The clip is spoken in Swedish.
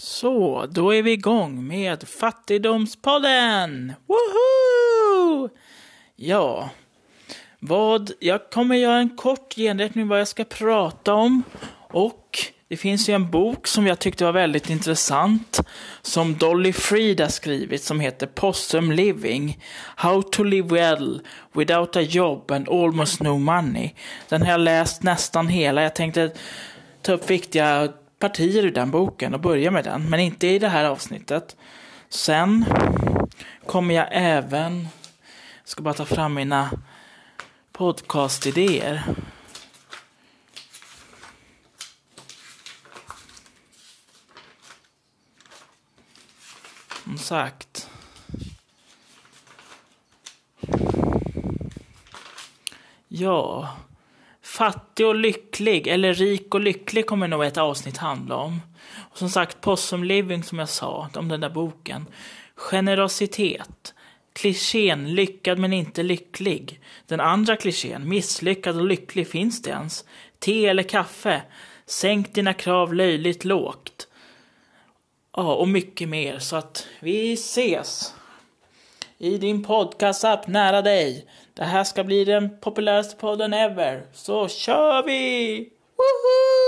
Så, då är vi igång med Fattigdomspodden! Woho! Ja, vad, jag kommer göra en kort genräkning vad jag ska prata om. Och det finns ju en bok som jag tyckte var väldigt intressant. Som Dolly Freed har skrivit som heter Possum Living. How to live well without a job and almost no money. Den har jag läst nästan hela. Jag tänkte ta upp viktiga partier ur den boken och börja med den, men inte i det här avsnittet. Sen kommer jag även, jag ska bara ta fram mina podcastidéer. Som sagt. Ja. Fattig och lycklig, eller rik och lycklig kommer nog ett avsnitt handla om. Och som sagt, Possum Living som jag sa, om den där boken. Generositet. Klichén lyckad men inte lycklig. Den andra klichén, misslyckad och lycklig, finns det ens? Te eller kaffe? Sänk dina krav löjligt lågt. Ja, och mycket mer. Så att vi ses i din podcast-app nära dig. Det här ska bli den populäraste podden ever. Så kör vi! Woho!